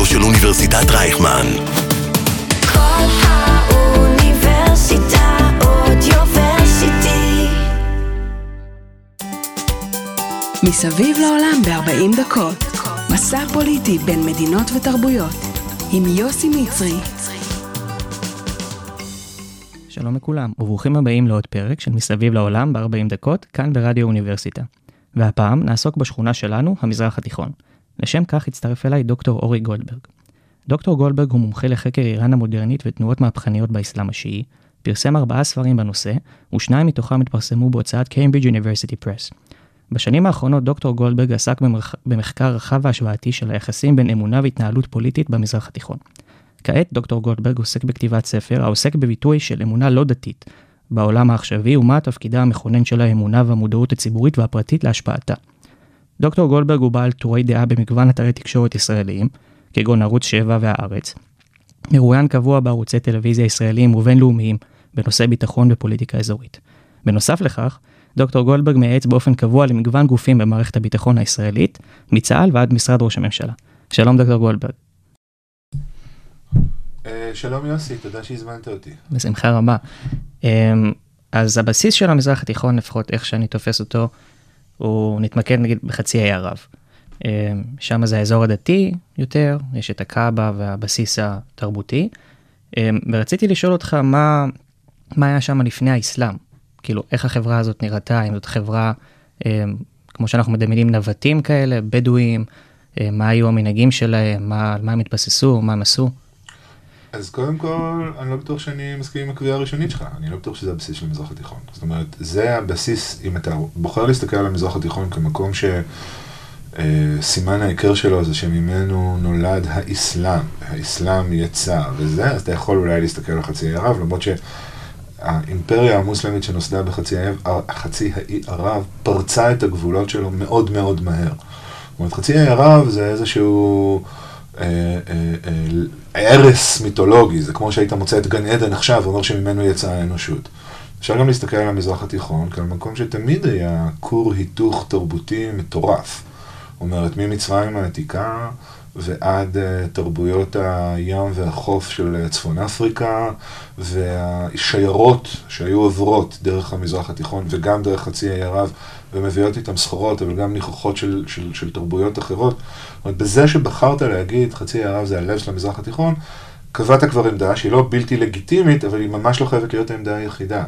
הרדיו של אוניברסיטת רייכמן. כל האוניברסיטה אודיוורסיטי. מסביב לעולם ב-40 דקות. מסע פוליטי בין מדינות ותרבויות. עם יוסי מצרי. שלום לכולם, וברוכים הבאים לעוד פרק של מסביב לעולם ב-40 דקות, כאן ברדיו אוניברסיטה. והפעם נעסוק בשכונה שלנו, המזרח התיכון. לשם כך הצטרף אליי דוקטור אורי גולדברג. דוקטור גולדברג הוא מומחה לחקר איראן המודרנית ותנועות מהפכניות באסלאם השיעי, פרסם ארבעה ספרים בנושא, ושניים מתוכם התפרסמו בהוצאת קיימברידג' יוניברסיטי פרס. בשנים האחרונות דוקטור גולדברג עסק במח... במחקר רחב והשוואתי של היחסים בין אמונה והתנהלות פוליטית במזרח התיכון. כעת דוקטור גולדברג עוסק בכתיבת ספר העוסק בביטוי של אמונה לא דתית בעולם העכשווי ומה תפקידה המכונן של האמונה והמודעות הציבורית והפרטית להשפעתה. דוקטור גולדברג הוא בעל טורי דעה במגוון אתרי תקשורת ישראליים, כגון ערוץ 7 והארץ. מרואיין קבוע בערוצי טלוויזיה ישראליים ובינלאומיים בנושא ביטחון ופוליטיקה אזורית. בנוסף לכך, דוקטור גולדברג מייעץ באופן קבוע למגוון גופים במערכת הביטחון הישראלית, מצה"ל ועד משרד ראש הממשלה. שלום דוקטור גולדברג. אה, שלום יוסי, תודה שהזמנת אותי. בשמחה רבה. אמ, אז הבסיס של המזרח התיכון, לפחות איך שאני תופס אותו, הוא נתמקד נגיד בחצי האי ערב. אמ, שם זה האזור הדתי יותר, יש את הקאבה והבסיס התרבותי. אמ, ורציתי לשאול אותך מה, מה היה שם לפני האסלאם? כאילו, איך החברה הזאת נראתה, אם זאת חברה, כמו שאנחנו מדמיינים, נווטים כאלה, בדואים, מה היו המנהגים שלהם, מה, על מה הם התבססו, מה הם עשו? אז קודם כל, אני לא בטוח שאני מסכים עם הקביעה הראשונית שלך, אני לא בטוח שזה הבסיס של המזרח התיכון. זאת אומרת, זה הבסיס, אם אתה בוחר להסתכל על המזרח התיכון כמקום שסימן ההיכר שלו זה שממנו נולד האסלאם, האסלאם יצא וזה, אז אתה יכול אולי להסתכל על חצי ערב, למרות שהאימפריה המוסלמית שנוסדה בחצי האי ערב פרצה את הגבולות שלו מאוד מאוד מהר. זאת אומרת, חצי האי ערב זה איזשהו... ערש מיתולוגי, זה כמו שהיית מוצא את גן עדן עכשיו, ואומר שממנו יצאה האנושות. אפשר גם להסתכל על המזרח התיכון כעל מקום שתמיד היה כור היתוך תרבותי מטורף. אומרת, ממצרים העתיקה ועד תרבויות הים והחוף של צפון אפריקה, והשיירות שהיו עוברות דרך המזרח התיכון וגם דרך חצי האי ערב, ומביאות איתם סחורות, אבל גם ניחוחות של, של, של תרבויות אחרות. זאת אומרת, בזה שבחרת להגיד חצי הערב זה הלב של המזרח התיכון, קבעת כבר עמדה שהיא לא בלתי לגיטימית, אבל היא ממש לא חייבת להיות העמדה היחידה.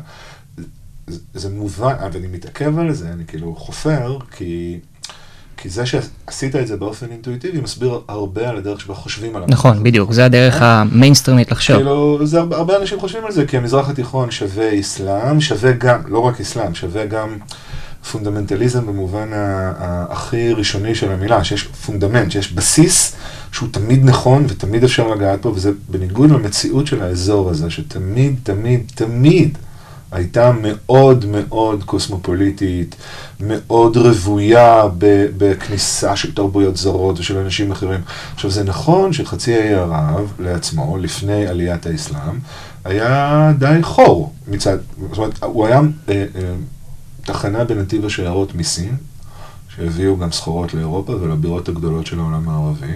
זה, זה מובן, ואני מתעכב על זה, אני כאילו חופר, כי... כי זה שעשית את זה באופן אינטואיטיבי מסביר הרבה על הדרך שבה חושבים על המזרח. נכון, בדיוק, זה הדרך המיינסטרימית לחשוב. כאילו, זה הרבה, הרבה אנשים חושבים על זה, כי המזרח התיכון שווה אסלאם, שווה גם, לא רק אסלאם, שווה גם פונדמנטליזם במובן הכי ראשוני של המילה, שיש fundament, שיש בסיס שהוא תמיד נכון ותמיד אפשר לגעת בו, וזה בניגוד למציאות של האזור הזה, שתמיד, תמיד, תמיד הייתה מאוד מאוד קוסמופוליטית, מאוד רוויה בכניסה של תרבויות זרות ושל אנשים אחרים. עכשיו, זה נכון שחצי האי ערב לעצמו, לפני עליית האסלאם, היה די חור מצד, זאת אומרת, הוא היה... אה, אה, תחנה בנתיב השיירות מסין, שהביאו גם סחורות לאירופה ולבירות הגדולות של העולם הערבי.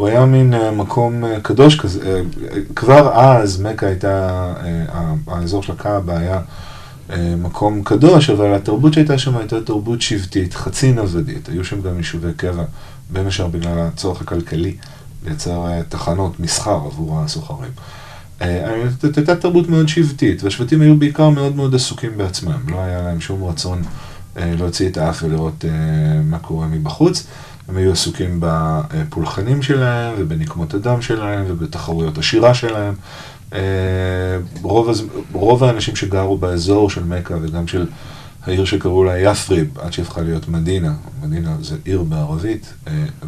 הוא היה מין uh, מקום uh, קדוש כזה, uh, כבר אז מכה הייתה, האזור של הקאבה היה מקום קדוש, אבל התרבות שהייתה שם הייתה תרבות שבטית, חצי נוודית, היו שם גם יישובי קבע, בין השאר בגלל הצורך הכלכלי לייצר תחנות מסחר עבור הסוחרים. זאת הייתה תרבות מאוד שבטית, והשבטים היו בעיקר מאוד מאוד עסוקים בעצמם, לא היה להם שום רצון להוציא את האף ולראות מה קורה מבחוץ. הם היו עסוקים בפולחנים שלהם ובנקמות הדם שלהם ובתחרויות השירה שלהם. רוב, רוב האנשים שגרו באזור של מכה וגם של העיר שקראו לה יפריב, עד שהפכה להיות מדינה, מדינה זה עיר בערבית,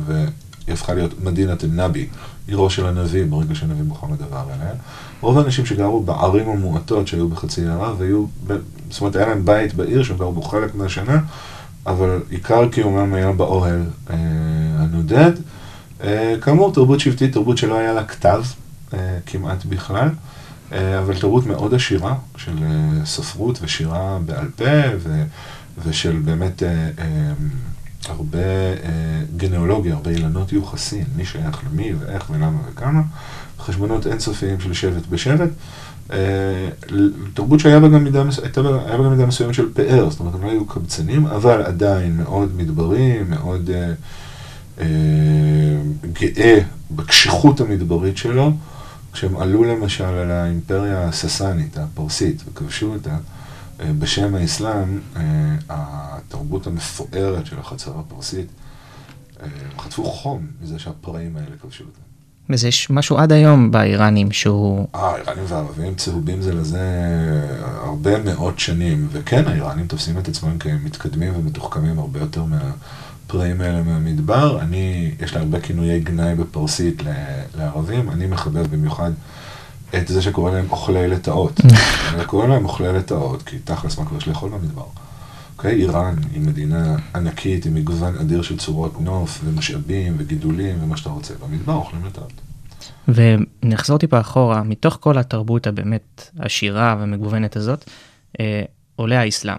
והיא הפכה להיות מדינת אל-נבי, עירו של הנביא, ברגע שהנביא מוחמד עבר אליה. רוב האנשים שגרו בערים המועטות שהיו בחצי ערב, היו, זאת אומרת, היה להם בית בעיר שהם גרו בו חלק מהשנה, אבל עיקר קיומם היה באוהל אה, הנודד. אה, כאמור, תרבות שבטית, תרבות שלא היה לה כתב אה, כמעט בכלל, אה, אבל תרבות מאוד עשירה של אה, ספרות ושירה בעל פה, ו, ושל באמת אה, אה, הרבה אה, גנאולוגיה, הרבה אילנות יוחסין, מי שייך למי ואיך ולמה וכמה, חשבונות אינסופיים של שבט בשבט. אה, תרבות שהיה בה גם מידה, מידה מסוימת של פאר, זאת אומרת, הם לא היו קבצנים, אבל עדיין מאוד מדברי, מאוד אה, אה, גאה בקשיחות המדברית שלו. כשהם עלו למשל על האימפריה הססנית, הפרסית, וכבשו אותה, אה, בשם האסלאם, אה, התרבות המפוארת של החצר הפרסית, הם חטפו חום מזה שהפראים האלה כבשו אותה. וזה יש משהו עד היום באיראנים שהוא... אה, האיראנים והערבים צהובים זה לזה הרבה מאות שנים, וכן, האיראנים תופסים את עצמם כמתקדמים ומתוחכמים הרבה יותר מהפראים האלה מהמדבר. אני, יש לה הרבה כינויי גנאי בפרסית לערבים, אני מחבב במיוחד את זה שקורא להם אוכלי לטאות. אני קורא להם אוכלי לטאות, כי תכלס מה כבר יש לאכול במדבר. אוקיי? איראן היא מדינה ענקית עם מגוון אדיר של צורות נוף ומשאבים וגידולים ומה שאתה רוצה. במדבר אוכלים לטאות. ונחזור טיפה אחורה, מתוך כל התרבות הבאמת עשירה ומגוונת הזאת, אה, עולה האסלאם.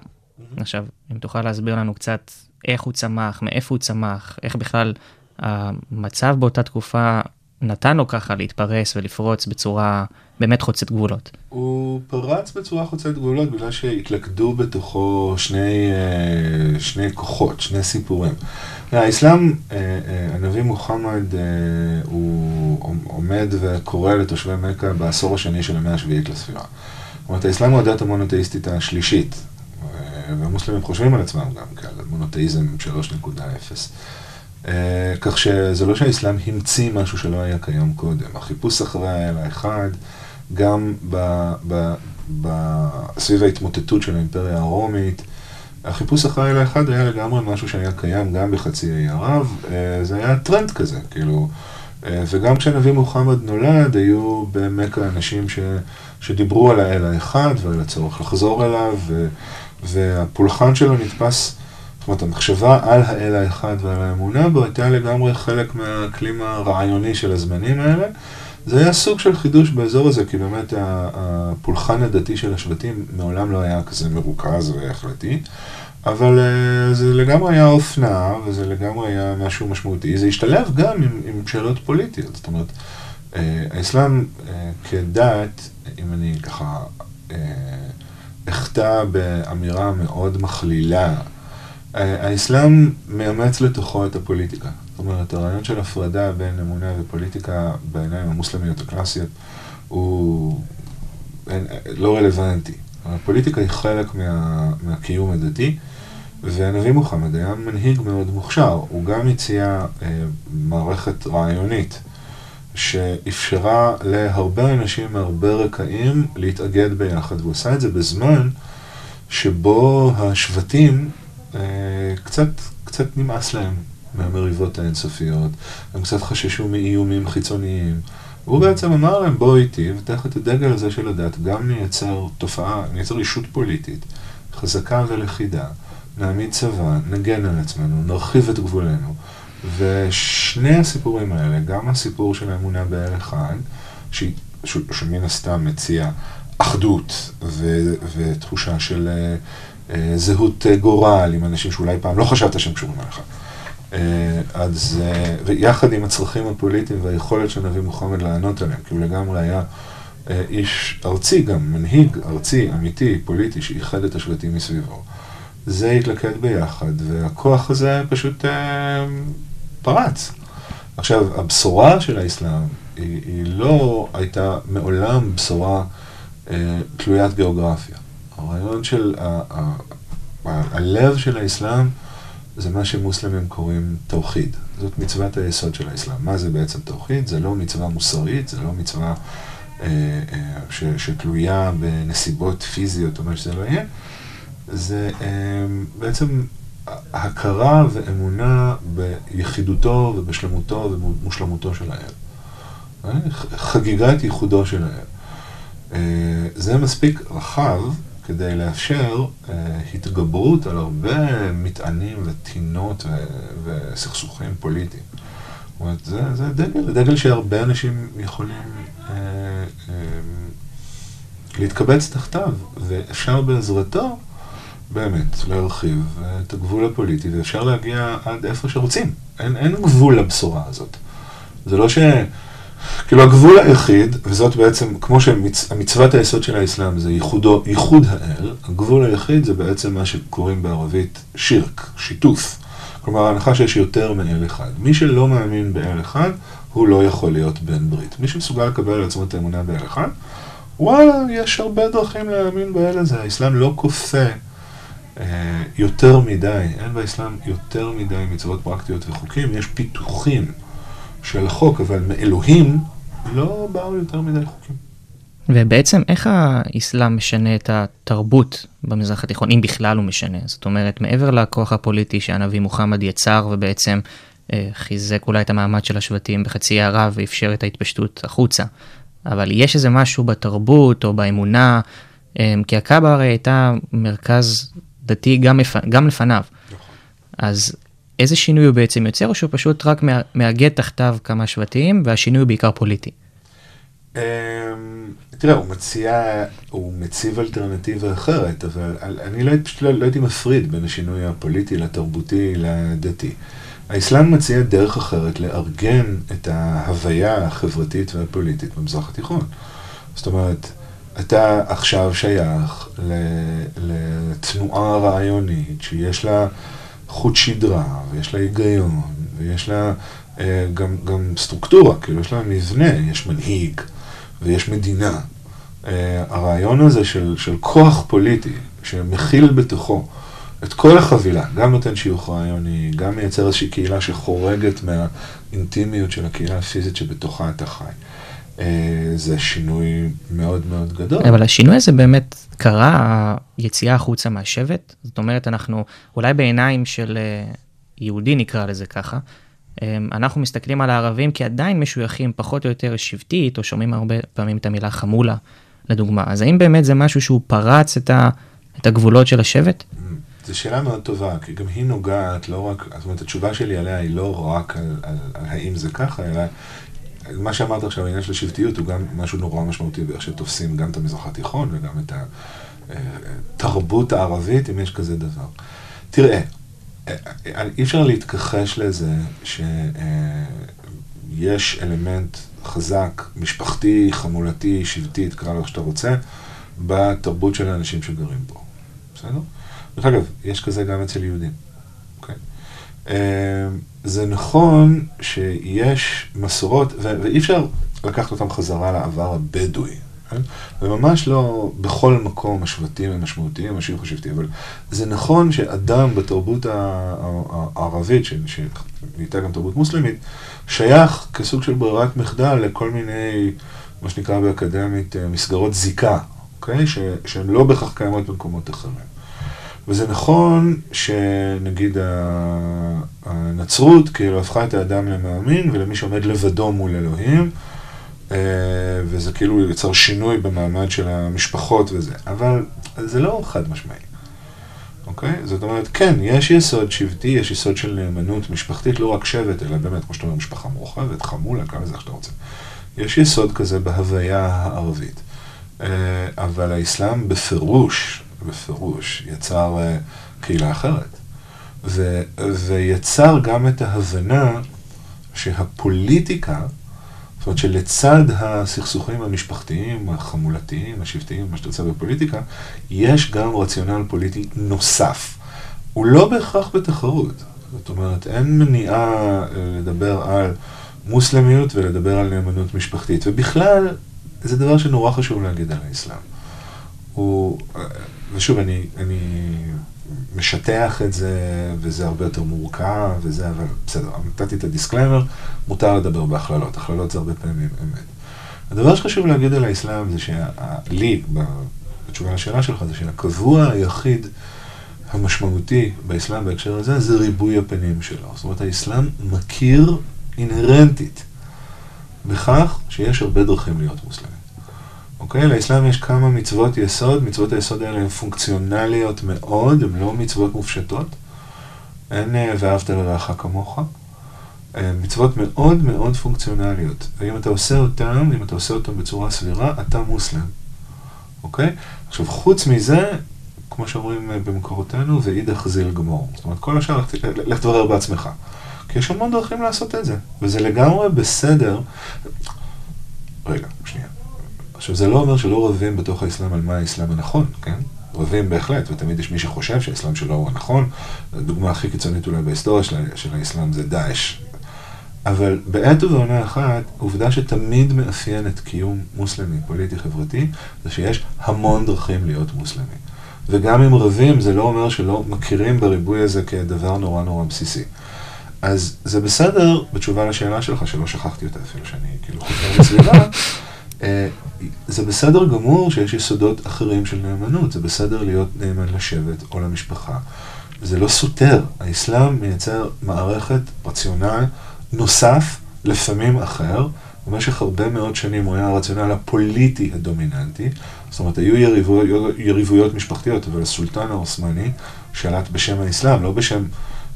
עכשיו, אם תוכל להסביר לנו קצת איך הוא צמח, מאיפה הוא צמח, איך בכלל המצב באותה תקופה נתן לו ככה להתפרס ולפרוץ בצורה באמת חוצת גבולות. הוא פרץ בצורה חוצת גבולות בגלל שהתלכדו בתוכו שני, אה, שני כוחות, שני סיפורים. האסלאם, אה, אה, הנביא מוחמד, הוא עומד וקורא לתושבי מכה בעשור השני של המאה השביעית לספירה. זאת אומרת, האסלאם הוא הדת המונותאיסטית השלישית, והמוסלמים חושבים על עצמם גם כעל מונותאיזם 3.0. Uh, כך שזה לא שהאסלאם המציא משהו שלא היה קיים קודם. החיפוש אחרי האל האחד, גם ב, ב, ב, סביב ההתמוטטות של האימפריה הרומית, החיפוש אחרי האל האחד היה לגמרי משהו שהיה קיים גם בחצי האי ערב, uh, זה היה טרנד כזה, כאילו, uh, וגם כשהנביא מוחמד נולד, היו במכה אנשים ש, שדיברו על האל האחד ועל הצורך לחזור אליו, ו, והפולחן שלו נתפס זאת אומרת, המחשבה על האל האחד ועל האמונה בו הייתה לגמרי חלק מהאקלים הרעיוני של הזמנים האלה. זה היה סוג של חידוש באזור הזה, כי באמת הפולחן הדתי של השבטים מעולם לא היה כזה מרוכז והחלטי, אבל uh, זה לגמרי היה אופנה, וזה לגמרי היה משהו משמעותי. זה השתלב גם עם, עם שאלות פוליטיות, זאת אומרת, uh, האסלאם uh, כדת, אם אני ככה אחטא באמירה מאוד מכלילה, האסלאם מאמץ לתוכו את הפוליטיקה. זאת אומרת, הרעיון של הפרדה בין אמונה ופוליטיקה בעיניים המוסלמיות הקלאסיות הוא אין, לא רלוונטי. הפוליטיקה היא חלק מה, מהקיום הדתי, והנביא מוחמד היה מנהיג מאוד מוכשר. הוא גם הציע אה, מערכת רעיונית שאפשרה להרבה אנשים מהרבה רקעים להתאגד ביחד, והוא עשה את זה בזמן שבו השבטים קצת, קצת נמאס להם מהמריבות האינסופיות, הם קצת חששו מאיומים חיצוניים. הוא בעצם אמר להם, בואו איתי ותחת הדגל הזה של הדת גם נייצר תופעה, נייצר אישות פוליטית חזקה ולכידה, נעמיד צבא, נגן על עצמנו, נרחיב את גבולנו. ושני הסיפורים האלה, גם הסיפור של האמונה באל אחד, שמן הסתם מציע אחדות ו- ותחושה של אה, אה, זהות אה, גורל עם אנשים שאולי פעם לא חשבת שהם קשורים אליך. אה, אז, ויחד עם הצרכים הפוליטיים והיכולת של נביא מוחמד לענות עליהם, כי הוא לגמרי היה איש ארצי גם, מנהיג ארצי, אמיתי, פוליטי, שאיחד את השבטים מסביבו. זה התלכד ביחד, והכוח הזה פשוט אה, פרץ. עכשיו, הבשורה של האסלאם היא, היא לא הייתה מעולם בשורה אה, תלוית גיאוגרפיה. הרעיון של הלב של האסלאם זה מה שמוסלמים קוראים תאוחיד. זאת מצוות היסוד של האסלאם. מה זה בעצם תאוחיד? זה לא מצווה מוסרית, זה לא מצווה אה, אה, ש, שתלויה בנסיבות פיזיות או מה שזה לא יהיה. זה אה, בעצם הכרה ואמונה ביחידותו ובשלמותו ובמושלמותו של האל. חגיגת ייחודו של האל. זה מספיק רחב כדי לאפשר אה, התגברות על הרבה מטענים וטינות וסכסוכים פוליטיים. זאת אומרת, זה, זה דגל, דגל שהרבה אנשים יכולים אה, אה, להתקבץ תחתיו, ואפשר בעזרתו באמת להרחיב את הגבול הפוליטי, ואפשר להגיע עד איפה שרוצים. אין, אין גבול לבשורה הזאת. זה לא ש... כאילו הגבול היחיד, וזאת בעצם, כמו שמצוות היסוד של האסלאם זה ייחודו, ייחוד האל, הגבול היחיד זה בעצם מה שקוראים בערבית שירק, שיתוף. כלומר, ההנחה שיש יותר מאל אחד. מי שלא מאמין באל אחד, הוא לא יכול להיות בן ברית. מי שמסוגל לקבל על עצמו את האמונה באל אחד, וואלה, יש הרבה דרכים להאמין באל הזה. האסלאם לא כופה אה, יותר מדי, אין באסלאם יותר מדי מצוות פרקטיות וחוקים, יש פיתוחים של החוק, אבל מאלוהים לא באו יותר מדי חוקים. ובעצם איך האסלאם משנה את התרבות במזרח התיכון, אם בכלל הוא משנה? זאת אומרת, מעבר לכוח הפוליטי שהנביא מוחמד יצר ובעצם אה, חיזק אולי את המעמד של השבטים בחצי ערב ואפשר את ההתפשטות החוצה. אבל יש איזה משהו בתרבות או באמונה, אה, כי הקאבה הרי הייתה מרכז דתי גם, לפ... גם לפניו. אז איזה שינוי הוא בעצם יוצר, או שהוא פשוט רק מאגד תחתיו כמה שבטים, והשינוי הוא בעיקר פוליטי? אמ, תראה, הוא מציע, הוא מציב אלטרנטיבה אחרת, אבל אני לא, לא, לא הייתי מפריד בין השינוי הפוליטי לתרבותי לדתי. האסלאם מציע דרך אחרת לארגן את ההוויה החברתית והפוליטית במזרח התיכון. זאת אומרת, אתה עכשיו שייך לתנועה רעיונית שיש לה חוט שדרה, ויש לה היגיון, ויש לה אה, גם, גם סטרוקטורה, כאילו יש לה מבנה, יש מנהיג, ויש מדינה. אה, הרעיון הזה של, של כוח פוליטי, שמכיל בתוכו את כל החבילה, גם נותן שיוך רעיוני, גם מייצר איזושהי קהילה שחורגת מהאינטימיות של הקהילה הפיזית שבתוכה אתה חי. אה, זה שינוי מאוד מאוד גדול. אבל השינוי הזה באמת קרה, היציאה החוצה מהשבט? זאת אומרת, אנחנו אולי בעיניים של אה, יהודי נקרא לזה ככה, אה, אנחנו מסתכלים על הערבים כעדיין משויכים פחות או יותר שבטית, או שומעים הרבה פעמים את המילה חמולה, לדוגמה. אז האם באמת זה משהו שהוא פרץ את, ה, את הגבולות של השבט? זו שאלה מאוד טובה, כי גם היא נוגעת לא רק, זאת אומרת, התשובה שלי עליה היא לא רק על, על, על האם זה ככה, אלא מה שאמרת עכשיו, העניין של השבטיות הוא גם משהו נורא משמעותי באיך שתופסים גם את המזרח התיכון וגם את התרבות הערבית, אם יש כזה דבר. תראה, אי אפשר להתכחש לזה שיש אלמנט חזק, משפחתי, חמולתי, שבטי, תקרא לו איך שאתה רוצה, בתרבות של האנשים שגרים פה. בסדר? דרך אגב, יש כזה גם אצל יהודים. אוקיי? זה נכון שיש מסורות, ואי אפשר לקחת אותם חזרה לעבר הבדואי. כן? וממש לא בכל מקום השבטים הם משמעותיים, השיוך השבטי, אבל זה נכון שאדם בתרבות הערבית, שנהייתה גם תרבות מוסלמית, שייך כסוג של ברירת מחדל לכל מיני, מה שנקרא באקדמית, אה, מסגרות זיקה, אוקיי? שהן לא בהכרח קיימות במקומות אחרים. וזה נכון שנגיד הנצרות כאילו הפכה את האדם למאמין ולמי שעומד לבדו מול אלוהים, אה, וזה כאילו יצר שינוי במעמד של המשפחות וזה, אבל זה לא חד משמעי, אוקיי? זאת אומרת, כן, יש יסוד שבטי, יש יסוד של נאמנות משפחתית, לא רק שבט, אלא באמת, כמו שאתה אומר, משפחה מורחבת, חמולה, כמה זה איך שאתה רוצה. יש יסוד כזה בהוויה הערבית. אה, אבל האסלאם בפירוש בפירוש, יצר uh, קהילה אחרת. ו, ויצר גם את ההבנה שהפוליטיקה, זאת אומרת שלצד הסכסוכים המשפחתיים, החמולתיים, השבטיים, מה שאתה רוצה בפוליטיקה, יש גם רציונל פוליטי נוסף. הוא לא בהכרח בתחרות. זאת אומרת, אין מניעה אה, לדבר על מוסלמיות ולדבר על נאמנות משפחתית. ובכלל, זה דבר שנורא חשוב להגיד על האסלאם. הוא, ושוב, אני, אני משטח את זה, וזה הרבה יותר מורכב, וזה, אבל בסדר, נתתי את ה disclaimer, מותר לדבר בהכללות, הכללות זה הרבה פעמים אמת. הדבר שחשוב להגיד על האסלאם זה שלי, בתשובה לשאלה שלך, זה שהקבוע היחיד המשמעותי באסלאם בהקשר הזה, זה ריבוי הפנים שלו. זאת אומרת, האסלאם מכיר אינהרנטית בכך שיש הרבה דרכים להיות מוסלמים. אוקיי? לאסלאם יש כמה מצוות יסוד, מצוות היסוד האלה הן פונקציונליות מאוד, הן לא מצוות מופשטות. אין אה, ואהבת לרעך כמוך. אה, מצוות מאוד מאוד פונקציונליות. ואם אתה עושה אותן, אם אתה עושה אותן בצורה סבירה, אתה מוסלם. אוקיי? עכשיו, חוץ מזה, כמו שאומרים אה, במקורותינו, ואידך זיל גמור. זאת אומרת, כל השאר, לך- תברר בעצמך. כי יש המון דרכים לעשות את זה, וזה לגמרי בסדר. רגע, שנייה. עכשיו, זה לא אומר שלא רבים בתוך האסלאם על מה האסלאם הנכון, כן? רבים בהחלט, ותמיד יש מי שחושב שהאסלאם שלו הוא הנכון. הדוגמה הכי קיצונית אולי בהיסטוריה של, של האסלאם זה דאעש. אבל בעת ובעונה אחת, עובדה שתמיד מאפיינת קיום מוסלמי, פוליטי, חברתי, זה שיש המון דרכים להיות מוסלמי. וגם אם רבים, זה לא אומר שלא מכירים בריבוי הזה כדבר נורא נורא בסיסי. אז זה בסדר, בתשובה לשאלה שלך, שלא שכחתי אותה אפילו שאני כאילו חוזר לסביבה, אה, זה בסדר גמור שיש יסודות אחרים של נאמנות, זה בסדר להיות נאמן לשבט או למשפחה. זה לא סותר, האסלאם מייצר מערכת, רציונל נוסף, לפעמים אחר. במשך הרבה מאוד שנים הוא היה הרציונל הפוליטי הדומיננטי, זאת אומרת, היו יריבויות, יריבויות משפחתיות, אבל הסולטן העות'מאני שלט בשם האסלאם, לא בשם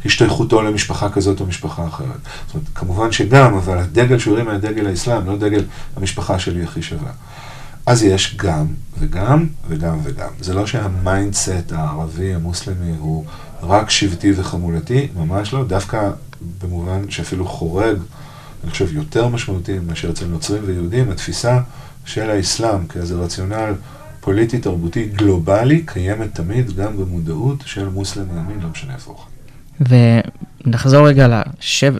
השתייכותו למשפחה כזאת או משפחה אחרת. זאת אומרת, כמובן שגם, אבל הדגל שהוא הרים היה דגל האסלאם, לא דגל המשפחה שלי הכי שווה. אז יש גם וגם וגם וגם. זה לא שה mindset הערבי המוסלמי הוא רק שבטי וחמולתי, ממש לא, דווקא במובן שאפילו חורג, אני חושב, יותר משמעותי מאשר אצל נוצרים ויהודים, התפיסה של האסלאם כאיזה רציונל פוליטי, תרבותי, גלובלי, קיימת תמיד גם במודעות של מוסלמי ימין, לא משנה איפה הוא חי. ונחזור רגע לשב,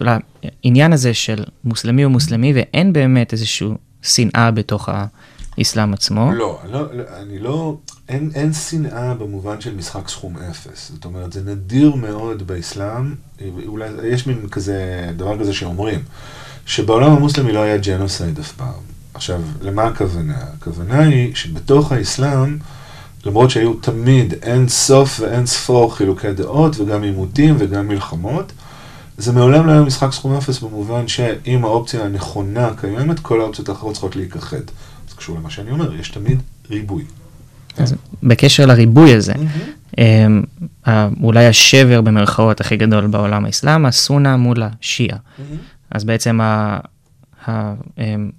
לעניין הזה של מוסלמי ומוסלמי, ואין באמת איזושהי שנאה בתוך האסלאם עצמו. לא, לא, לא אני לא, אין, אין שנאה במובן של משחק סכום אפס. זאת אומרת, זה נדיר מאוד באסלאם, אולי יש מין כזה, דבר כזה שאומרים, שבעולם המוסלמי לא היה ג'נוסייד אף פעם. עכשיו, למה הכוונה? הכוונה היא שבתוך האסלאם, למרות שהיו תמיד אין סוף ואין ספור חילוקי דעות וגם עימותים וגם מלחמות, זה מעולם לא היה משחק סכום אפס במובן שאם האופציה הנכונה קיימת, כל האופציות האחרות צריכות להיכחד. זה קשור למה שאני אומר, יש תמיד ריבוי. אז בקשר לריבוי הזה, אמ, ה- אולי השבר במרכאות הכי גדול בעולם האסלאם, הסונה מול השיעה. אז בעצם אמ,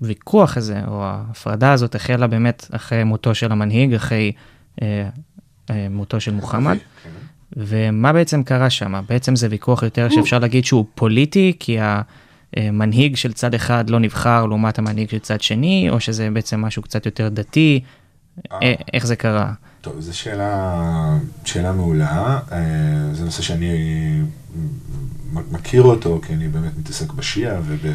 הוויכוח הזה, או ההפרדה הזאת, החלה באמת אחרי מותו של המנהיג, אחרי אה, אה, מותו של מוחמד. ומה בעצם קרה שם? בעצם זה ויכוח יותר שאפשר להגיד שהוא פוליטי, כי המנהיג של צד אחד לא נבחר לעומת המנהיג של צד שני, או שזה בעצם משהו קצת יותר דתי? אה, איך זה קרה? טוב, זו שאלה, שאלה מעולה. אה, זה נושא שאני מכיר אותו, כי אני באמת מתעסק בשיעה וב,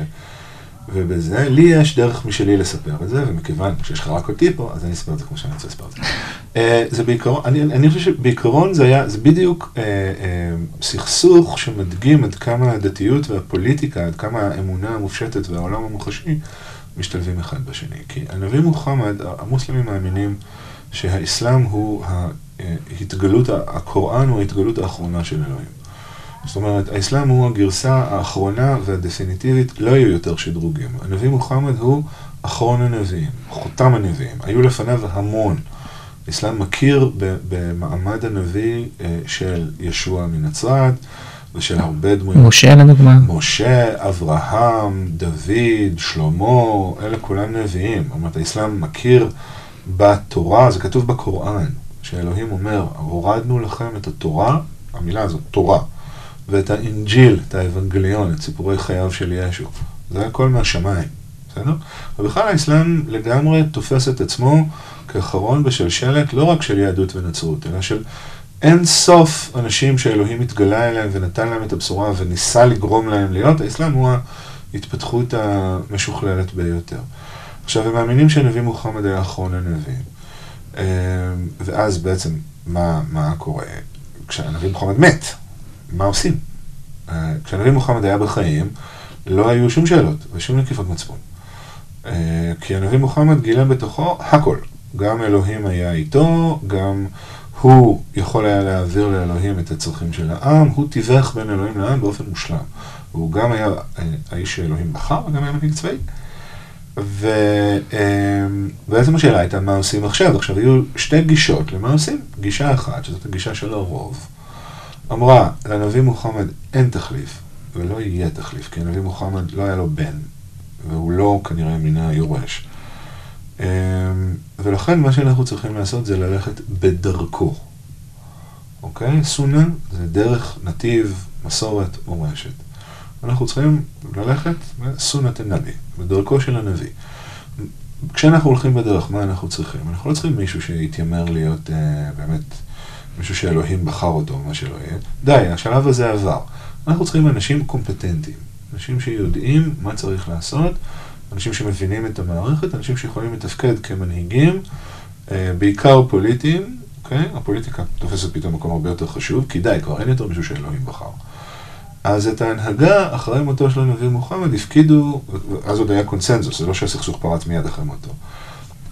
ובזה. לי יש דרך משלי לספר את זה, ומכיוון שיש לך רק אותי פה, אז אני אספר את זה כמו שאני רוצה לספר את זה. אה, זה בעיקרון, אני, אני חושב שבעיקרון זה היה, זה בדיוק אה, אה, סכסוך שמדגים עד כמה הדתיות והפוליטיקה, עד כמה האמונה המופשטת והעולם המוחשי משתלבים אחד בשני. כי הנביא מוחמד, המוסלמים מאמינים שהאסלאם הוא ההתגלות, הקוראן הוא ההתגלות האחרונה של אלוהים. זאת אומרת, האסלאם הוא הגרסה האחרונה והדפיניטיבית, לא יהיו יותר שדרוגים. הנביא מוחמד הוא אחרון הנביאים, חותם הנביאים. היו לפניו המון. האסלאם מכיר במעמד הנביא אה, של ישוע מנצרת ושל הרבה דמויות. משה לדוגמה. משה, אברהם, דוד, שלמה, אלה כולם נביאים. זאת אומרת, האסלאם מכיר בתורה, זה כתוב בקוראן, שאלוהים אומר, הורדנו לכם את התורה, המילה הזאת, תורה, ואת האינג'יל, את האבנגליון, את סיפורי חייו של ישו. זה הכל מהשמיים, בסדר? ובכלל האסלאם לגמרי תופס את עצמו כאחרון בשלשלת, לא רק של יהדות ונצרות, אלא של אין סוף אנשים שאלוהים התגלה אליהם ונתן להם את הבשורה וניסה לגרום להם להיות, האסלאם הוא ההתפתחות המשוכללת ביותר. עכשיו, הם מאמינים שהנביא מוחמד היה אחרון הנביאים. אה, ואז בעצם, מה, מה קורה? כשהנביא מוחמד מת, מה עושים? אה, כשהנביא מוחמד היה בחיים, לא היו שום שאלות ושום נקיפות מצפון. אה, כי הנביא מוחמד גילה בתוכו הכל. גם אלוהים היה איתו, גם הוא יכול היה להעביר לאלוהים את הצרכים של העם, הוא תיווך בין אלוהים לעם באופן מושלם. הוא גם היה אה, האיש שאלוהים בחר, וגם היה מנהיג צבאי. ובעצם השאלה הייתה מה עושים עכשיו. עכשיו היו שתי גישות למה עושים. גישה אחת, שזאת הגישה של הרוב, אמרה, לנביא מוחמד אין תחליף, ולא יהיה תחליף, כי הנביא מוחמד לא היה לו בן, והוא לא כנראה מן היורש. אמ, ולכן מה שאנחנו צריכים לעשות זה ללכת בדרכו. אוקיי? סונה זה דרך, נתיב, מסורת, מורשת. אנחנו צריכים ללכת בסונת הנביא, בדרכו של הנביא. כשאנחנו הולכים בדרך, מה אנחנו צריכים? אנחנו לא צריכים מישהו שיתיימר להיות אה, באמת מישהו שאלוהים בחר אותו, או מה שלא יהיה. די, השלב הזה עבר. אנחנו צריכים אנשים קומפטנטיים, אנשים שיודעים מה צריך לעשות, אנשים שמבינים את המערכת, אנשים שיכולים לתפקד כמנהיגים, אה, בעיקר פוליטיים, אוקיי? הפוליטיקה תופסת פתאום מקום הרבה יותר חשוב, כי די, כבר אין יותר מישהו שאלוהים בחר. אז את ההנהגה, אחרי מותו של הנביא מוחמד, הפקידו, אז עוד היה קונסנזוס, זה לא שהסכסוך פרץ מיד אחרי מותו.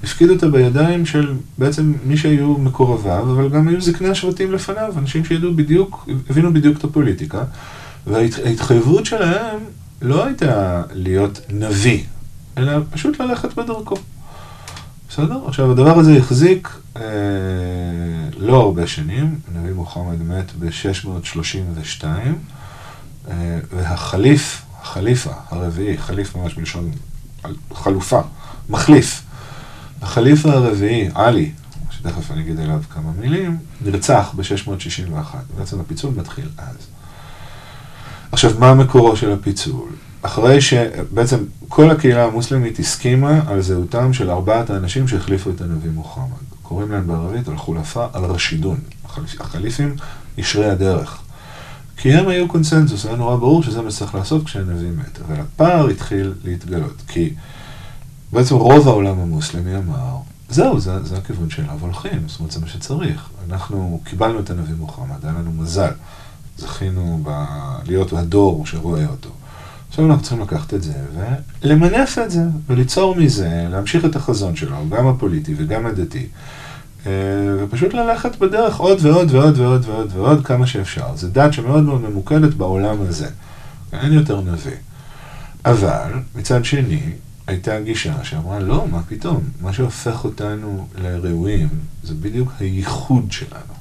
הפקידו אותה בידיים של בעצם מי שהיו מקורביו, אבל גם היו זקני השבטים לפניו, אנשים שידעו בדיוק, הבינו בדיוק את הפוליטיקה, וההתחייבות שלהם לא הייתה להיות נביא, אלא פשוט ללכת בדרכו. בסדר? עכשיו, הדבר הזה החזיק אה, לא הרבה שנים, הנביא מוחמד מת ב-632, אה, והחליף, החליפה הרביעי, חליף ממש בלשון חלופה, מחליף, החליף הרביעי, עלי, שתכף אני אגיד עליו כמה מילים, נרצח ב-661. בעצם הפיצול מתחיל אז. עכשיו, מה מקורו של הפיצול? אחרי שבעצם כל הקהילה המוסלמית הסכימה על זהותם של ארבעת האנשים שהחליפו את הנביא מוחמד. קוראים להם בערבית אל-חולפה אל-רשידון, החליפים ישרי הדרך. כי הם היו קונסנזוס, היה נורא ברור שזה מה שצריך לעשות כשהנביא מת. אבל הפער התחיל להתגלות, כי בעצם רוב העולם המוסלמי אמר, זהו, זה, זה הכיוון שאליו הולכים, זאת אומרת, זה מה שצריך. אנחנו קיבלנו את הנביא מוחמד, היה לנו מזל. זכינו ב... להיות הדור שרואה אותו. עכשיו אנחנו צריכים לקחת את זה ולמנף את זה, וליצור מזה, להמשיך את החזון שלו, גם הפוליטי וגם הדתי, אה, ופשוט ללכת בדרך עוד ועוד ועוד ועוד ועוד ועוד כמה שאפשר. זו דת שמאוד מאוד ממוקדת בעולם הזה. אין יותר נביא. אבל, מצד שני, הייתה גישה שאמרה, לא, מה פתאום? מה שהופך אותנו לראויים זה בדיוק הייחוד שלנו.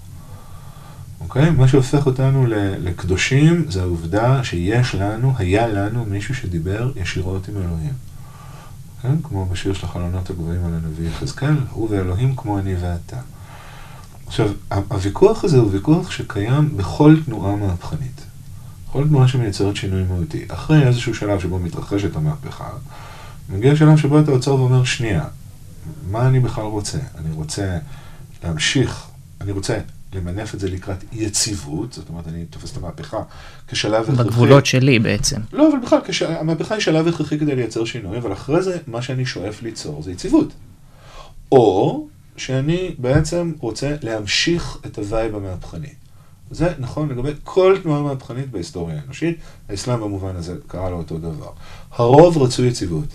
אוקיי? מה שהופך אותנו לקדושים זה העובדה שיש לנו, היה לנו מישהו שדיבר ישירות עם אלוהים. כן? כמו בשיר של החלונות הגבוהים על הנביא יחזקאל, הוא ואלוהים כמו אני ואתה. עכשיו, הוויכוח הזה הוא ויכוח שקיים בכל תנועה מהפכנית. בכל תנועה שמייצרת שינוי מהותי. אחרי איזשהו שלב שבו מתרחשת המהפכה, מגיע שלב שבו אתה עוצר ואומר, שנייה, מה אני בכלל רוצה? אני רוצה להמשיך, אני רוצה למנף את זה לקראת יציבות, זאת אומרת, אני תופס את המהפכה כשלב הכרחי. בגבולות שלי בעצם. לא, אבל בכלל, כש... המהפכה היא שלב הכרחי כדי לייצר שינוי, אבל אחרי זה, מה שאני שואף ליצור זה יציבות. או שאני בעצם רוצה להמשיך את ה vibe המהפכני. זה נכון לגבי כל תנועה מהפכנית בהיסטוריה האנושית, האסלאם במובן הזה קרה לו אותו דבר. הרוב רצו יציבות,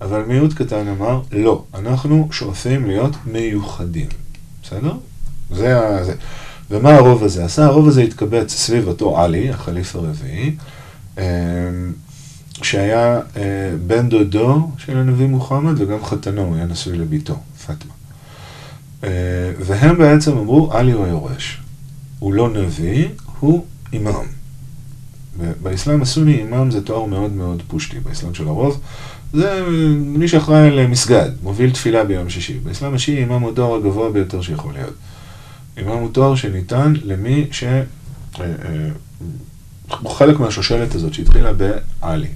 אבל מיעוט קטן אמר, לא, אנחנו שואפים להיות מיוחדים. בסדר? זה זה. ומה הרוב הזה עשה? הרוב הזה התקבץ סביב אותו עלי, החליף הרביעי, אמ, שהיה אה, בן דודו של הנביא מוחמד וגם חתנו, הוא היה נשוי לביתו, פטמה. אה, והם בעצם אמרו, עלי הוא היורש. הוא לא נביא, הוא אימאם. באסלאם הסוני אימאם זה תואר מאוד מאוד פושטי, באסלאם של הרוב. זה מי שאחראי למסגד, מוביל תפילה ביום שישי. באסלאם השיעי אימאם הוא התואר הגבוה ביותר שיכול להיות. אימאם הוא תואר שניתן למי ש... אה, אה, הוא חלק מהשושלת הזאת שהתחילה בעלי.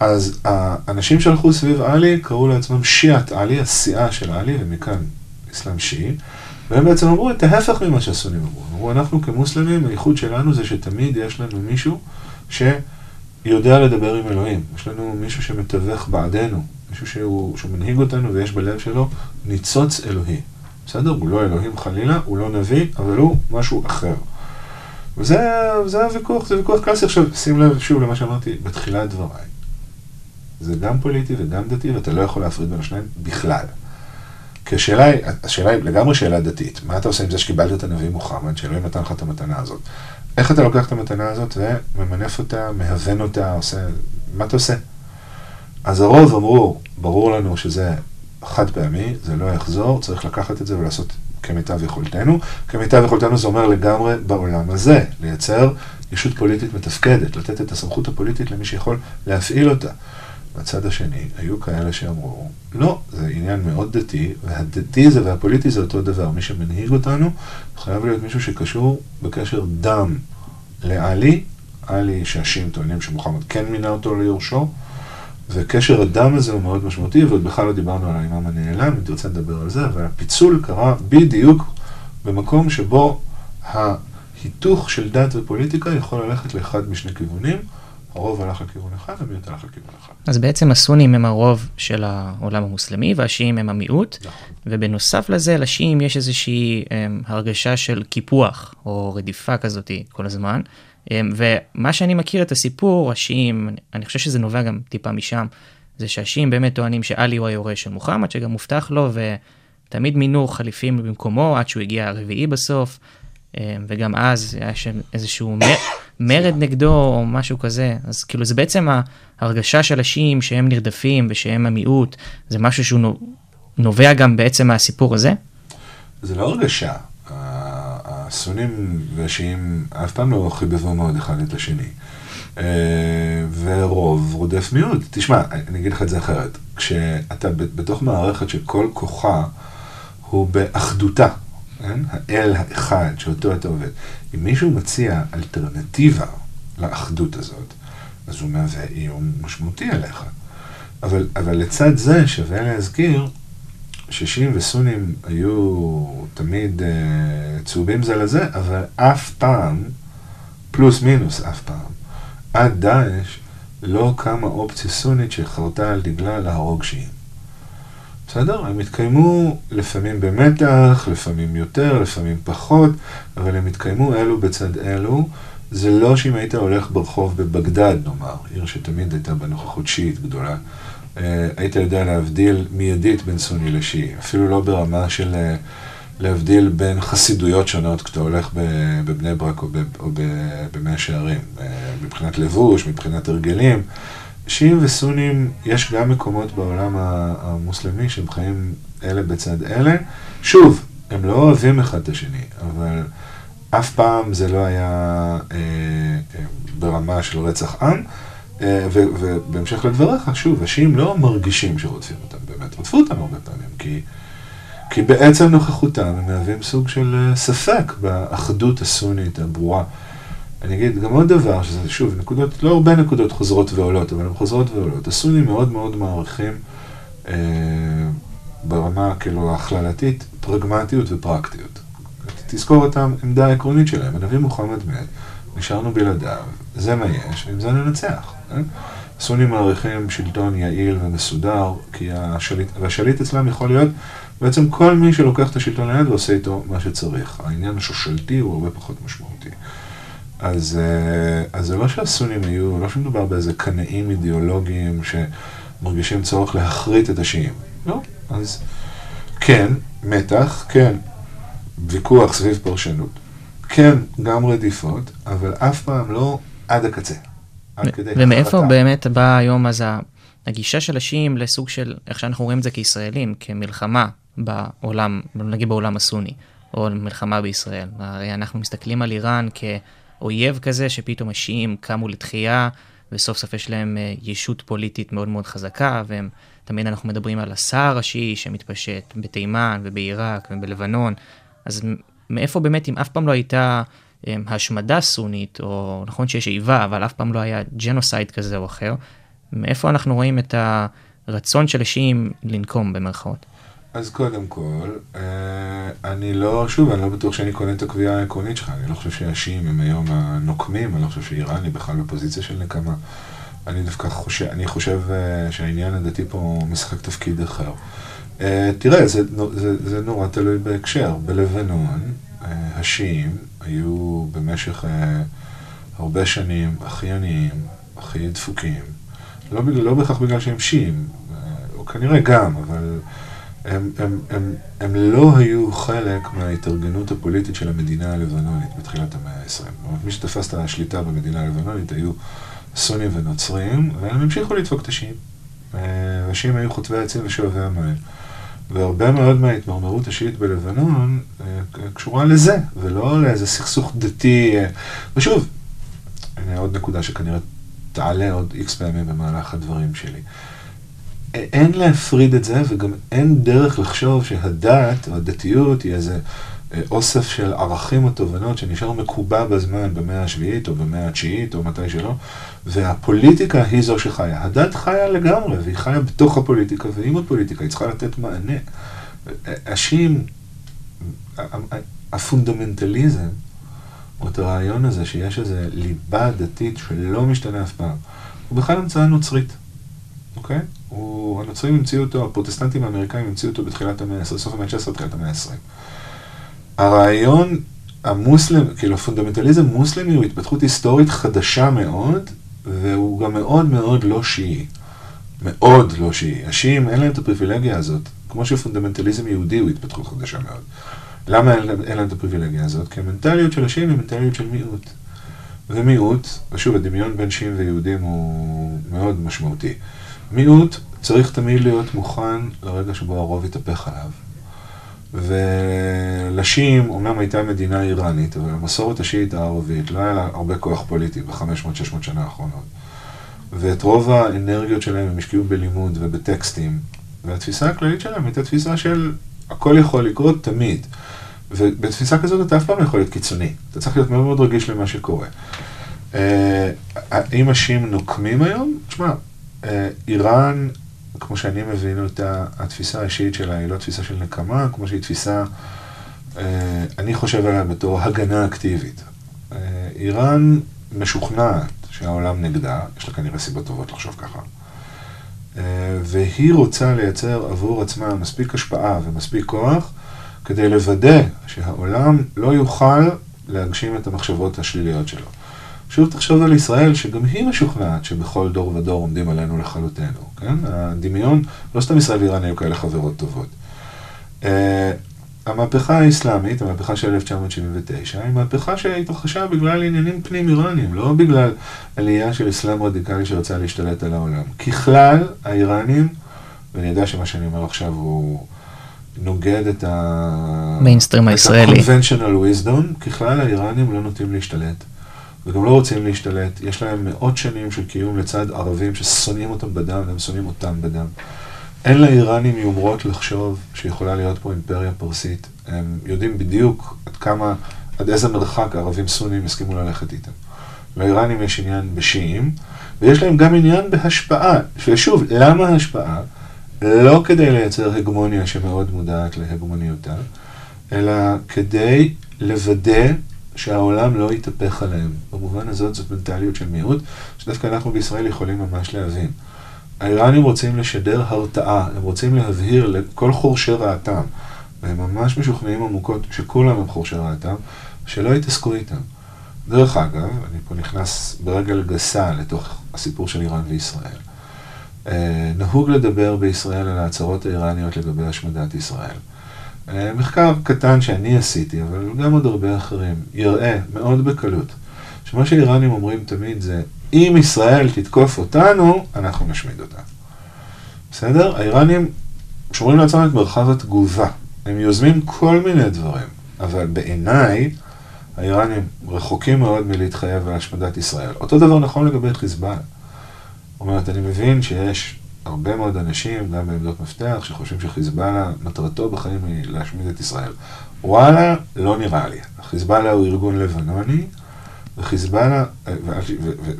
אז האנשים שהלכו סביב עלי קראו לעצמם שיעת עלי, הסיעה של עלי, ומכאן אסלאם שיעי, והם בעצם אמרו את ההפך ממה שהסונים אמרו. אמרו, אנחנו כמוסלמים, הייחוד שלנו זה שתמיד יש לנו מישהו שיודע לדבר עם אלוהים. יש לנו מישהו שמתווך בעדנו, מישהו שהוא, שהוא מנהיג אותנו ויש בלב שלו ניצוץ אלוהי. בסדר? הוא לא אלוהים חלילה, הוא לא נביא, אבל הוא משהו אחר. וזה הוויכוח, זה ויכוח קלאסי. עכשיו, שים לב שוב למה שאמרתי בתחילת דבריי. זה גם פוליטי וגם דתי, ואתה לא יכול להפריד בין השניים בכלל. כי השאלה היא, השאלה היא לגמרי שאלה דתית. מה אתה עושה עם זה שקיבלת את הנביא מוחמד, שאלוהים נתן לך את המתנה הזאת? איך אתה לוקח את המתנה הזאת וממנף אותה, מהוון אותה, עושה... מה אתה עושה? אז הרוב אמרו, ברור לנו שזה חד פעמי, זה לא יחזור, צריך לקחת את זה ולעשות כמיטב יכולתנו. כמיטב יכולתנו זה אומר לגמרי בעולם הזה, לייצר ישות פוליטית מתפקדת, לתת את הסמכות הפוליטית למי שיכול להפעיל אותה. בצד השני, היו כאלה שאמרו, לא, זה עניין מאוד דתי, והדתי זה והפוליטי זה אותו דבר. מי שמנהיג אותנו חייב להיות מישהו שקשור בקשר דם לעלי, עלי שהשיעים טוענים שמוחמד כן מינה אותו ליורשו, וקשר הדם הזה הוא מאוד משמעותי, ועוד בכלל לא דיברנו על האימאם הנעלם, אם תרצה לדבר על זה, אבל הפיצול קרה בדיוק במקום שבו ההיתוך של דת ופוליטיקה יכול ללכת לאחד משני כיוונים. הרוב הלך לכיוון אחד, המיעוט הלך לכיוון אחד. אז בעצם הסונים הם הרוב של העולם המוסלמי, והשיעים הם המיעוט. נכון. ובנוסף לזה, לשיעים יש איזושהי הם, הרגשה של קיפוח, או רדיפה כזאת כל הזמן. הם, ומה שאני מכיר את הסיפור, השיעים, אני חושב שזה נובע גם טיפה משם, זה שהשיעים באמת טוענים שעלי הוא היורש של מוחמד, שגם מובטח לו, ותמיד מינו חליפים במקומו עד שהוא הגיע הרביעי בסוף. אמ, וגם אז היה שם איזשהו מרד נגדו או משהו כזה, אז כאילו זה בעצם ההרגשה של השיעים שהם נרדפים ושהם המיעוט, זה משהו שהוא נו- נובע גם בעצם מהסיפור הזה? זה לא הרגשה. הסונים והשיעים אף פעם לא חיבבו מאוד אחד את השני. אה, ורוב רודף מיעוט. תשמע, אני אגיד לך את זה אחרת. כשאתה בתוך מערכת שכל כוחה הוא באחדותה, כן? האל האחד שאותו אתה עובד. אם מישהו מציע אלטרנטיבה לאחדות הזאת, אז הוא מהווה איום משמעותי עליך. אבל, אבל לצד זה שווה להזכיר ששיעים וסונים היו תמיד uh, צהובים זה לזה, אבל אף פעם, פלוס מינוס אף פעם, עד דאעש לא קמה אופציה סונית שחרתה על דגלה להרוג שיעים. בסדר? הם התקיימו לפעמים במתח, לפעמים יותר, לפעמים פחות, אבל הם התקיימו אלו בצד אלו. זה לא שאם היית הולך ברחוב בבגדד, נאמר, עיר שתמיד הייתה בנוכחות שיעית גדולה, אה, היית יודע להבדיל מיידית בין סוני לשיעי, אפילו לא ברמה של אה, להבדיל בין חסידויות שונות כשאתה הולך בבני ברק או, במאה שערים, אה, מבחינת לבוש, מבחינת הרגלים. שיעים וסונים, יש גם מקומות בעולם המוסלמי שהם חיים אלה בצד אלה. שוב, הם לא אוהבים אחד את השני, אבל אף פעם זה לא היה אה, אה, ברמה של רצח עם. אה, ובהמשך לדבריך, שוב, השיעים לא מרגישים שרודפים אותם, באמת רדפו אותם הרבה פעמים, כי, כי בעצם נוכחותם הם מהווים סוג של אה, ספק באחדות הסונית הברורה. אני אגיד גם עוד דבר, שזה שוב, נקודות, לא הרבה נקודות חוזרות ועולות, אבל הן חוזרות ועולות. הסונים מאוד מאוד מעריכים אה, ברמה כאילו הכללתית פרגמטיות ופרקטיות. תזכור את העמדה העקרונית שלהם, הנביא מוחמד מת, נשארנו בלעדיו, זה מה יש, ועם זה ננצח. כן? הסונים מעריכים שלטון יעיל ומסודר, כי השליט, והשליט אצלם יכול להיות בעצם כל מי שלוקח את השלטון ליד ועושה איתו מה שצריך. העניין השושלתי הוא הרבה פחות משמעותי. אז, אה, אז זה לא שהסונים היו, לא שמדובר באיזה קנאים אידיאולוגיים שמרגישים צורך להחריט את השיעים. לא. אז כן, מתח, כן, ויכוח סביב פרשנות. כן, גם רדיפות, אבל אף פעם לא עד הקצה. עד כדי ומאיפה החרטה. באמת באה היום אז הגישה של השיעים לסוג של, איך שאנחנו רואים את זה כישראלים, כמלחמה בעולם, נגיד בעולם הסוני, או מלחמה בישראל. הרי אנחנו מסתכלים על איראן כאויב כזה, שפתאום השיעים קמו לתחייה, וסוף סוף יש להם אה, ישות פוליטית מאוד מאוד חזקה, והם, תמיד אנחנו מדברים על הסהר השיעי שמתפשט בתימן ובעיראק ובלבנון. אז מאיפה באמת, אם אף פעם לא הייתה em, השמדה סונית, או נכון שיש איבה, אבל אף פעם לא היה ג'נוסייד כזה או אחר, מאיפה אנחנו רואים את הרצון של השיעים לנקום במרכאות? אז קודם כל, אה, אני לא, שוב, אני לא בטוח שאני קונה את הקביעה העקרונית שלך, אני לא חושב שהשיעים הם היום הנוקמים, אני לא חושב שאיראן היא בכלל בפוזיציה של נקמה. אני דווקא חושב, אני חושב אה, שהעניין הדתי פה משחק תפקיד אחר. אה, תראה, זה, זה, זה נורא תלוי בהקשר. בלבנון, השיעים היו במשך הרבה שנים הכי עניים, הכי דפוקים. לא, לא בהכרח בגלל שהם שיעים, אה, כנראה גם, אבל הם, הם, הם, הם לא היו חלק מההתארגנות הפוליטית של המדינה הלבנונית בתחילת המאה ה-20. זאת אומרת, מי שתפס את השליטה במדינה הלבנונית היו סונים ונוצרים, והם המשיכו לדפוק את השיעים. אה, והשיעים היו חוטבי העצים ושואבי המים. והרבה מאוד מההתמרמרות השיעית בלבנון אה, קשורה לזה, ולא לאיזה סכסוך דתי. אה, ושוב, הנה עוד נקודה שכנראה תעלה עוד איקס פעמים במהלך הדברים שלי. אין להפריד את זה, וגם אין דרך לחשוב שהדת או הדתיות היא איזה אה, אוסף של ערכים או תובנות שנשאר מקובע בזמן במאה השביעית או במאה התשיעית או מתי שלא, והפוליטיקה היא זו שחיה. הדת חיה לגמרי, והיא חיה בתוך הפוליטיקה ועם הפוליטיקה, היא צריכה לתת מענה. השים, הפונדמנטליזם, או את הרעיון הזה שיש איזו ליבה דתית שלא משתנה אף פעם, הוא בכלל המצאה נוצרית, אוקיי? הוא, הנוצרים המציאו אותו, הפרוטסטנטים האמריקאים המציאו אותו בתחילת המאה ה-10, סוף המאה ה-19, תחילת המאה ה-20. הרעיון המוסלם, כאילו הפונדמנטליזם מוסלמי הוא התפתחות היסטורית חדשה מאוד, והוא גם מאוד מאוד לא שיעי. מאוד לא שיעי. השיעים אין להם את הפריבילגיה הזאת, כמו שפונדמנטליזם יהודי הוא התפתחות חדשה מאוד. למה אין, אין להם את הפריבילגיה הזאת? כי המנטליות של השיעים היא מנטליות של מיעוט. ומיעוט, ושוב, הדמיון בין שיעים ויהודים הוא מאוד משמעותי. מיעוט צריך תמיד להיות מוכן לרגע שבו הרוב יתהפך עליו. ולשיעים, אומנם הייתה מדינה איראנית, אבל המסורת השיעית הערבית לא היה לה הרבה כוח פוליטי ב-500-600 שנה האחרונות. ואת רוב האנרגיות שלהם הם השקיעו בלימוד ובטקסטים, והתפיסה הכללית שלהם הייתה תפיסה של הכל יכול לקרות תמיד. ובתפיסה כזאת אתה אף פעם לא יכול להיות קיצוני, אתה צריך להיות מאוד מאוד רגיש למה שקורה. האם השיעים נוקמים היום? תשמע, אה, איראן, כמו שאני מבין אותה, התפיסה האישית שלה היא לא תפיסה של נקמה, כמו שהיא תפיסה, אה, אני חושב עליה בתור הגנה אקטיבית. אה, איראן משוכנעת שהעולם נגדה, יש לה כנראה סיבות טובות לחשוב ככה. והיא רוצה לייצר עבור עצמה מספיק השפעה ומספיק כוח כדי לוודא שהעולם לא יוכל להגשים את המחשבות השליליות שלו. שוב תחשוב על ישראל, שגם היא משוכנעת שבכל דור ודור עומדים עלינו לכלותנו, כן? הדמיון, לא סתם ישראל ואיראן היו כאלה חברות טובות. Uh, המהפכה האסלאמית, המהפכה של 1979, היא מהפכה שהתרחשה בגלל עניינים פנים איראנים, לא בגלל עלייה של אסלאם רדיקלי שרצה להשתלט על העולם. ככלל, האיראנים, ואני יודע שמה שאני אומר עכשיו הוא נוגד את ה... מיינסטרים הישראלי. את ה-conventional wisdom, ככלל האיראנים לא נוטים להשתלט. וגם לא רוצים להשתלט. יש להם מאות שנים של קיום לצד ערבים ששונאים אותם בדם, והם שונאים אותם בדם. אין לאיראנים יומרות לחשוב שיכולה להיות פה אימפריה פרסית. הם יודעים בדיוק עד כמה, עד איזה מרחק ערבים סונים הסכימו ללכת איתם. לאיראנים יש עניין בשיעים, ויש להם גם עניין בהשפעה. ושוב, למה השפעה? לא כדי לייצר הגמוניה שמאוד מודעת להגמוניותה, אלא כדי לוודא שהעולם לא יתהפך עליהם. במובן הזאת זאת מנטליות של מיעוט, שדווקא אנחנו בישראל יכולים ממש להבין. האיראנים רוצים לשדר הרתעה, הם רוצים להבהיר לכל חורשי רעתם, והם ממש משוכנעים עמוקות שכולם הם חורשי רעתם, שלא יתעסקו איתם. דרך אגב, אני פה נכנס ברגל גסה לתוך הסיפור של איראן וישראל. אה, נהוג לדבר בישראל על ההצהרות האיראניות לגבי השמדת ישראל. אה, מחקר קטן שאני עשיתי, אבל גם עוד הרבה אחרים, יראה מאוד בקלות, שמה שאיראנים אומרים תמיד זה, אם ישראל תתקוף אותנו, אנחנו נשמיד אותה. בסדר? האיראנים שומרים לעצמם את מרחב התגובה. הם יוזמים כל מיני דברים, אבל בעיניי, האיראנים רחוקים מאוד מלהתחייב על השמדת ישראל. אותו דבר נכון לגבי חיזבאללה. זאת אומרת, אני מבין שיש הרבה מאוד אנשים, גם בעמדות מפתח, שחושבים שחיזבאללה, מטרתו בחיים היא להשמיד את ישראל. וואלה, לא נראה לי. חיזבאללה הוא ארגון לבנוני, וחיזבאללה,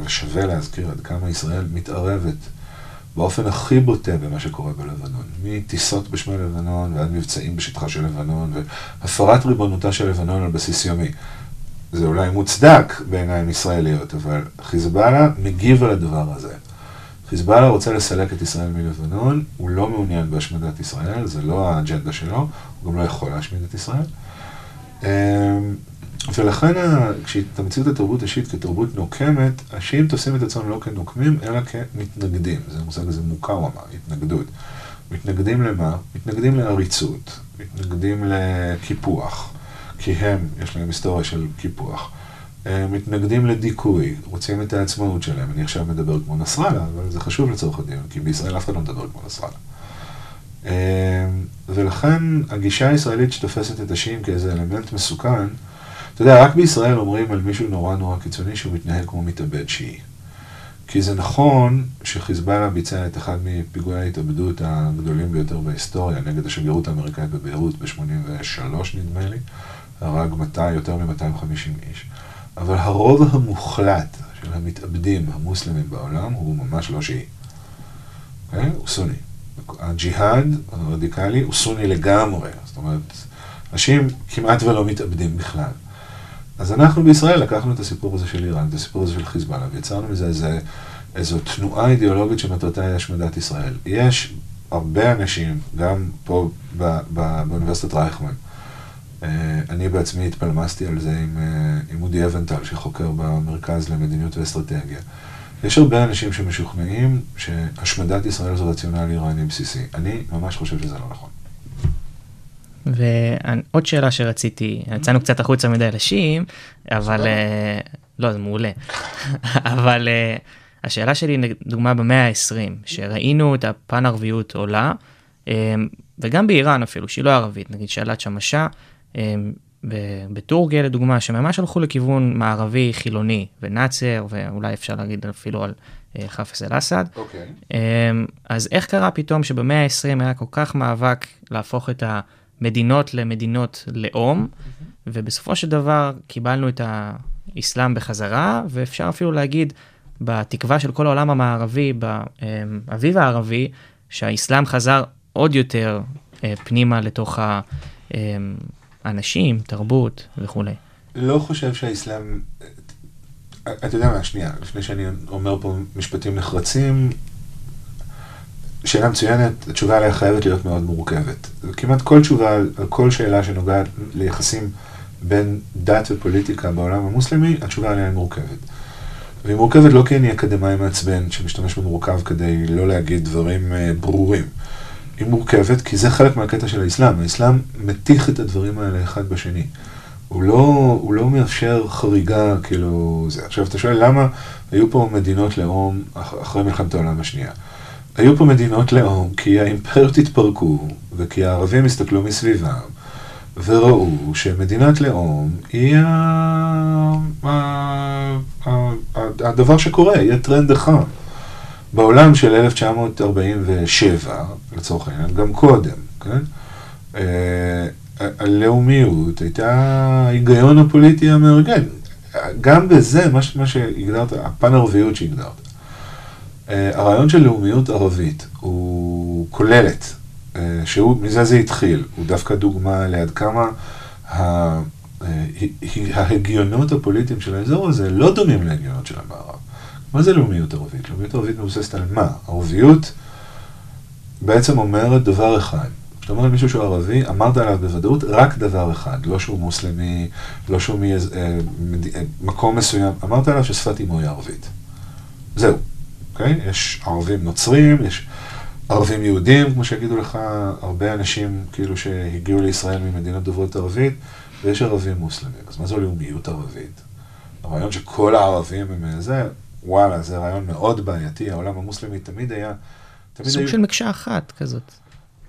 ושווה להזכיר עד כמה ישראל מתערבת באופן הכי בוטה במה שקורה בלבנון. מטיסות בשמי לבנון ועד מבצעים בשטחה של לבנון, והפרת ריבונותה של לבנון על בסיס יומי. זה אולי מוצדק בעיניים ישראליות, אבל חיזבאללה מגיב על הדבר הזה. חיזבאללה רוצה לסלק את ישראל מלבנון, הוא לא מעוניין בהשמדת ישראל, זה לא האג'נדה שלו, הוא גם לא יכול להשמיד את ישראל. אמ, ולכן כשתמצאו את התרבות השיעית כתרבות נוקמת, השיעים תופסים את עצמם לא כנוקמים, אלא כמתנגדים. זה מושג הזה מוקאוומה, התנגדות. מתנגדים למה? מתנגדים לעריצות, מתנגדים לקיפוח, כי הם, יש להם היסטוריה של קיפוח. מתנגדים לדיכוי, רוצים את העצמאות שלהם. אני עכשיו מדבר כמו נסראללה, אבל זה חשוב לצורך הדיון, כי בישראל אף אחד לא מדבר כמו נסראללה. אמ, ולכן הגישה הישראלית שתופסת את השיעים כאיזה אלמנט מסוכן, אתה יודע, רק בישראל אומרים על מישהו נורא נורא קיצוני שהוא מתנהל כמו מתאבד שיעי. כי זה נכון שחיזבאללה ביצע את אחד מפיגועי ההתאבדות הגדולים ביותר בהיסטוריה נגד השגרירות האמריקאית בביירות ב-83 נדמה לי, הרג 200, יותר מ-250 איש. אבל הרוב המוחלט של המתאבדים המוסלמים בעולם הוא ממש לא שיעי. Okay? אוקיי? הוא סוני. הג'יהאד הרדיקלי הוא סוני לגמרי, זאת אומרת, אנשים כמעט ולא מתאבדים בכלל. אז אנחנו בישראל לקחנו את הסיפור הזה של איראן, את הסיפור הזה של חיזבאללה, ויצרנו מזה איזה, איזו תנועה אידיאולוגית שמטרתה היא השמדת ישראל. יש הרבה אנשים, גם פה ב, ב, באוניברסיטת רייכמן, אה, אני בעצמי התפלמסתי על זה עם, אה, עם אודי אבנטל, שחוקר במרכז למדיניות ואסטרטגיה. יש הרבה אנשים שמשוכנעים שהשמדת ישראל זה רציונל איראני בסיסי. אני ממש חושב שזה לא נכון. ועוד שאלה שרציתי, יצאנו קצת החוצה מדי אנשים, אבל אה, לא, זה מעולה. אבל אה, השאלה שלי, דוגמה במאה ה-20, שראינו את הפן ערביות עולה, אה, וגם באיראן אפילו, שהיא לא ערבית, נגיד שאלת שמשה, בטורקיה לדוגמה, שממש הלכו לכיוון מערבי חילוני ונאצר, ואולי אפשר להגיד אפילו על חאפס אל-אסד. אוקיי. אז איך קרה פתאום שבמאה ה-20 היה כל כך מאבק להפוך את ה... מדינות למדינות לאום, ובסופו של דבר קיבלנו את האסלאם בחזרה, ואפשר אפילו להגיד, בתקווה של כל העולם המערבי, באביב הערבי, שהאסלאם חזר עוד יותר אה, פנימה לתוך האנשים, תרבות וכולי. לא חושב שהאסלאם, אתה יודע מה, שנייה, לפני שאני אומר פה משפטים נחרצים, שאלה מצוינת, התשובה עליה חייבת להיות מאוד מורכבת. כמעט כל תשובה על כל שאלה שנוגעת ליחסים בין דת ופוליטיקה בעולם המוסלמי, התשובה עליה היא מורכבת. והיא מורכבת לא כי אני אקדמאי מעצבן שמשתמש במורכב כדי לא להגיד דברים uh, ברורים. היא מורכבת כי זה חלק מהקטע של האסלאם. האסלאם מתיך את הדברים האלה אחד בשני. הוא לא, הוא לא מאפשר חריגה, כאילו, זה. עכשיו, אתה שואל למה היו פה מדינות לאום אחרי מלחמת העולם השנייה. היו פה מדינות לאום כי האימפריות התפרקו וכי הערבים הסתכלו מסביבם וראו שמדינת לאום היא הדבר שקורה, היא הטרנד החם. בעולם של 1947, לצורך העניין, גם קודם, כן? אה, הלאומיות הייתה ההיגיון הפוליטי המארגן. גם בזה, מה שהגדרת, הפן ערביות שהגדרת. אה, הרעיון של לאומיות ערבית הוא כוללת, אה, שהוא, מזה זה התחיל, הוא דווקא דוגמה לעד כמה ההגיונות הפוליטיים של האזור הזה לא דומים להגיונות של המערב. מה זה לאומיות ערבית? לאומיות ערבית מבוססת על מה? ערביות בעצם אומרת דבר אחד. כשאתה אומר למישהו שהוא ערבי, אמרת עליו בוודאות רק דבר אחד, לא שהוא מוסלמי, לא שהוא ממקום מסוים, אמרת עליו ששפת אמו היא ערבית. זהו. אוקיי? יש ערבים נוצרים, יש ערבים יהודים, כמו שיגידו לך, הרבה אנשים כאילו שהגיעו לישראל ממדינות דוברות ערבית, ויש ערבים מוסלמים. אז מה זו לאומיות ערבית? הרעיון שכל הערבים הם זה, וואלה, זה רעיון מאוד בעייתי, העולם המוסלמי תמיד היה... תמיד סוג היו... של מקשה אחת כזאת.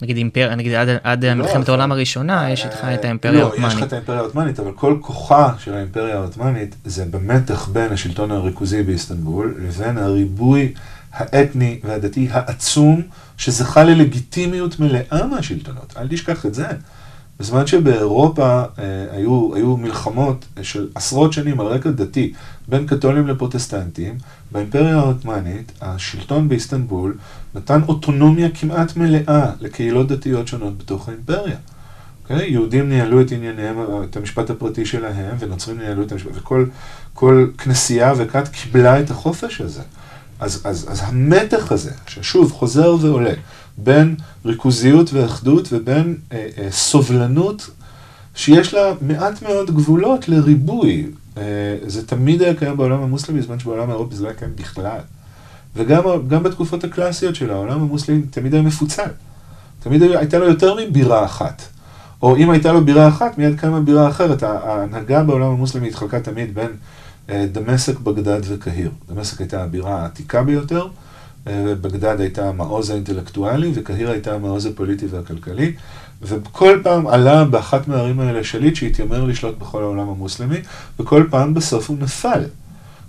נגיד אימפריה, נגיד עד, עד לא, מלחמת העולם הראשונה, יש איתך את האימפריה העות'מאנית. לא, יש לך את האימפריה העות'מאנית, אבל כל כוחה של האימפריה העות'מאנית זה במתח בין השלטון הריכוזי באיסטנבול לבין הריבוי האתני והדתי העצום, שזכה ללגיטימיות מלאה מהשלטונות. אל תשכח את זה. בזמן שבאירופה אה, היו, היו מלחמות של עשרות שנים על רקע דתי בין קתולים לפרוטסטנטים, באימפריה העות'מאנית השלטון באיסטנבול נתן אוטונומיה כמעט מלאה לקהילות דתיות שונות בתוך האימפריה. Okay? אוקיי? יהודים ניהלו את ענייניהם, את המשפט הפרטי שלהם, ונוצרים ניהלו את המשפט, וכל כל כנסייה וכת קיבלה את החופש הזה. אז, אז, אז המתח הזה, ששוב חוזר ועולה, בין ריכוזיות ואחדות ובין אה, אה, סובלנות שיש לה מעט מאוד גבולות לריבוי. אה, זה תמיד היה קיים בעולם המוסלמי, בזמן שבעולם האירופי זה לא היה קיים בכלל. וגם בתקופות הקלאסיות של העולם המוסלמי תמיד היה מפוצל. תמיד הייתה לו יותר מבירה אחת. או אם הייתה לו בירה אחת, מיד קמה בירה אחרת. ההנהגה בעולם המוסלמי התחלקה תמיד בין אה, דמשק, בגדד וקהיר. דמשק הייתה הבירה העתיקה ביותר, בגדד הייתה המעוז האינטלקטואלי, וקהיר הייתה המעוז הפוליטי והכלכלי, וכל פעם עלה באחת מהערים האלה שליט שהתיימר לשלוט בכל העולם המוסלמי, וכל פעם בסוף הוא נפל.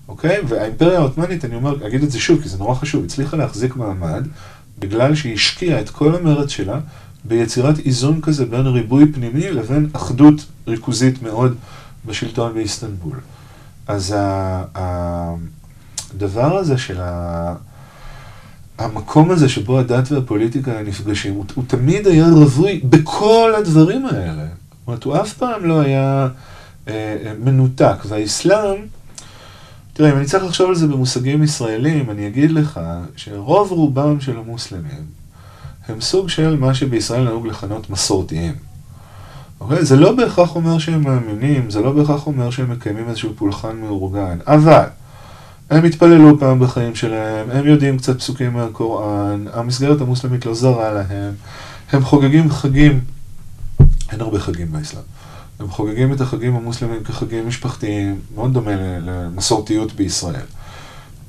אוקיי? והאימפריה העות'מאנית, אני אומר, אגיד את זה שוב, כי זה נורא חשוב, הצליחה להחזיק מעמד, בגלל שהיא השקיעה את כל המרץ שלה ביצירת איזון כזה בין ריבוי פנימי לבין אחדות ריכוזית מאוד בשלטון באיסטנבול. אז הדבר הזה של ה... המקום הזה שבו הדת והפוליטיקה נפגשים, הוא, הוא תמיד היה רווי בכל הדברים האלה. זאת אומרת, הוא אף פעם לא היה אה, אה, מנותק. והאסלאם, תראה, אם אני צריך לחשוב על זה במושגים ישראלים, אני אגיד לך שרוב רובם של המוסלמים הם סוג של מה שבישראל נהוג לכנות מסורתיים. אוקיי? זה לא בהכרח אומר שהם מאמינים, זה לא בהכרח אומר שהם מקיימים איזשהו פולחן מאורגן, אבל הם התפללו פעם בחיים שלהם, הם יודעים קצת פסוקים מהקוראן, המסגרת המוסלמית לא זרה להם, הם חוגגים חגים, אין הרבה חגים באסלאם, הם חוגגים את החגים המוסלמים כחגים משפחתיים, מאוד דומה למסורתיות בישראל.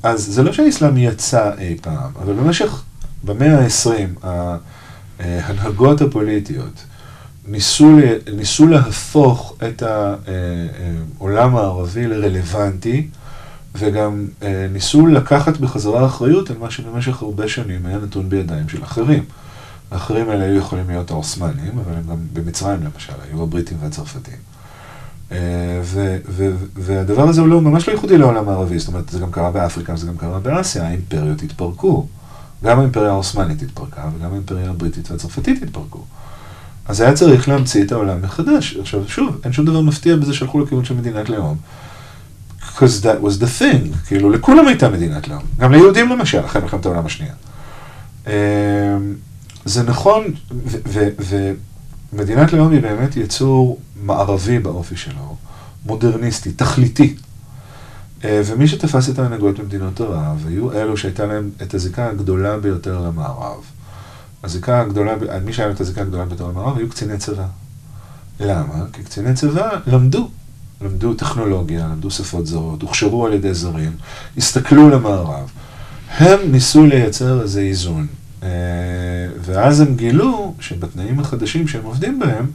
אז זה לא שהאסלאם יצא אי פעם, אבל במשך, במאה ה-20, ההנהגות הפוליטיות ניסו, ניסו להפוך את העולם הערבי לרלוונטי, וגם אה, ניסו לקחת בחזרה אחריות על מה שבמשך הרבה שנים היה נתון בידיים של אחרים. האחרים האלה היו יכולים להיות העות'מאנים, אבל הם גם במצרים למשל, היו הבריטים והצרפתים. אה, ו- ו- והדבר הזה הוא לא, ממש לא ייחודי לעולם הערבי, זאת אומרת, זה גם קרה באפריקה, זה גם קרה באסיה, האימפריות התפרקו. גם האימפריה העות'מאנית התפרקה, וגם האימפריה הבריטית והצרפתית התפרקו. אז היה צריך להמציא את העולם מחדש. עכשיו, שוב, אין שום דבר מפתיע בזה שהלכו לכיוון של מדינת לאום. Because that was the thing, כאילו לכולם הייתה מדינת לאום, גם ליהודים למשל, אחרי מלחמת העולם השנייה. אמ, זה נכון, ומדינת לאום היא באמת יצור מערבי באופי שלו, מודרניסטי, תכליתי. אה, ומי שתפס את ההנהגות במדינות ערב, היו אלו שהייתה להם את הזיקה הגדולה ביותר למערב. הזיקה הגדולה, מי שהיה להם את הזיקה הגדולה ביותר למערב היו קציני צבא. למה? כי קציני צבא למדו למדו טכנולוגיה, למדו שפות זרות, הוכשרו על ידי זרים, הסתכלו למערב. הם ניסו לייצר איזה איזון. אה, ואז הם גילו שבתנאים החדשים שהם עובדים בהם,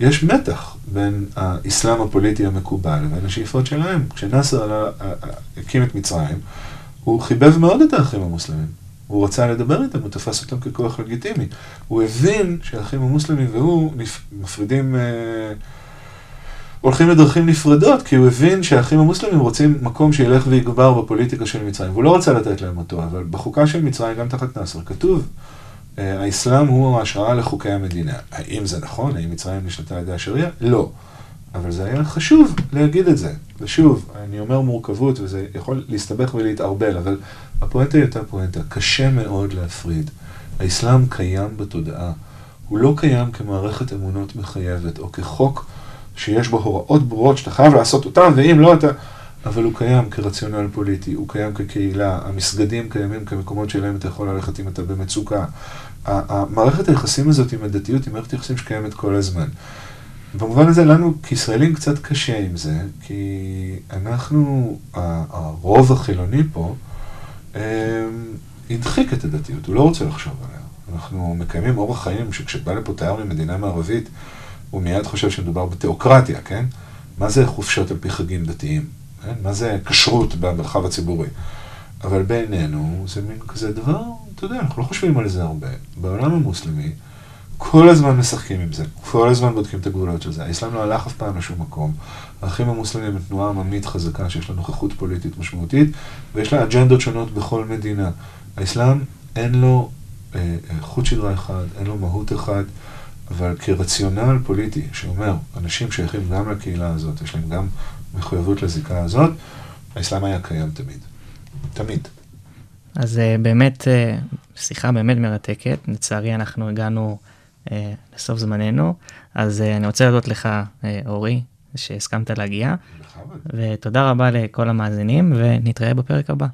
יש מתח בין האסלאם הפוליטי המקובל לבין השאיפות שלהם. כשנאסר הקים את מצרים, הוא חיבב מאוד את האחים המוסלמים. הוא רצה לדבר איתם, הוא תפס אותם ככוח לגיטימי. הוא הבין שהאחים המוסלמים והוא מפרידים... אה, הולכים לדרכים נפרדות, כי הוא הבין שהאחים המוסלמים רוצים מקום שילך ויגבר בפוליטיקה של מצרים. והוא לא רצה לתת להם אותו, אבל בחוקה של מצרים, גם תחת נאסר, כתוב, אה, האסלאם הוא ההשראה לחוקי המדינה. האם זה נכון? האם מצרים נשלטה על ידי השריעה? לא. אבל זה היה חשוב להגיד את זה. ושוב, אני אומר מורכבות, וזה יכול להסתבך ולהתערבל, אבל הפואנטה היא אותה פואנטה. קשה מאוד להפריד. האסלאם קיים בתודעה. הוא לא קיים כמערכת אמונות מחייבת, או כחוק שיש בו הוראות ברורות שאתה חייב לעשות אותן, ואם לא אתה... אבל הוא קיים כרציונל פוליטי, הוא קיים כקהילה, המסגדים קיימים כמקומות שאליהם אתה יכול ללכת אם אתה במצוקה. המערכת היחסים הזאת עם הדתיות היא מערכת יחסים שקיימת כל הזמן. במובן הזה לנו כישראלים קצת קשה עם זה, כי אנחנו, הרוב החילוני פה, אמ, הדחיק את הדתיות, הוא לא רוצה לחשוב עליה. אנחנו מקיימים אורח חיים שכשבא לפה תייר ממדינה מערבית, הוא מיד חושב שמדובר בתיאוקרטיה, כן? מה זה חופשות על פי חגים דתיים? כן? מה זה כשרות במרחב הציבורי? אבל בעינינו זה מין כזה דבר, אתה יודע, אנחנו לא חושבים על זה הרבה. בעולם המוסלמי, כל הזמן משחקים עם זה, כל הזמן בודקים את הגבולות של זה. האסלאם לא הלך אף פעם לשום מקום. האחים המוסלמים הם תנועה עממית חזקה שיש לה נוכחות פוליטית משמעותית, ויש לה אג'נדות שונות בכל מדינה. האסלאם אין לו אה, אה חוט שדרה אחד, אין לו מהות אחת. אבל כרציונל פוליטי שאומר, אנשים שייכים גם לקהילה הזאת, יש להם גם מחויבות לזיקה הזאת, האסלאם היה קיים תמיד. תמיד. אז אה, באמת, אה, שיחה באמת מרתקת. לצערי אנחנו הגענו אה, לסוף זמננו, אז אני רוצה להודות לך, אורי, שהסכמת להגיע. ותודה רבה לכל המאזינים, ונתראה בפרק הבא.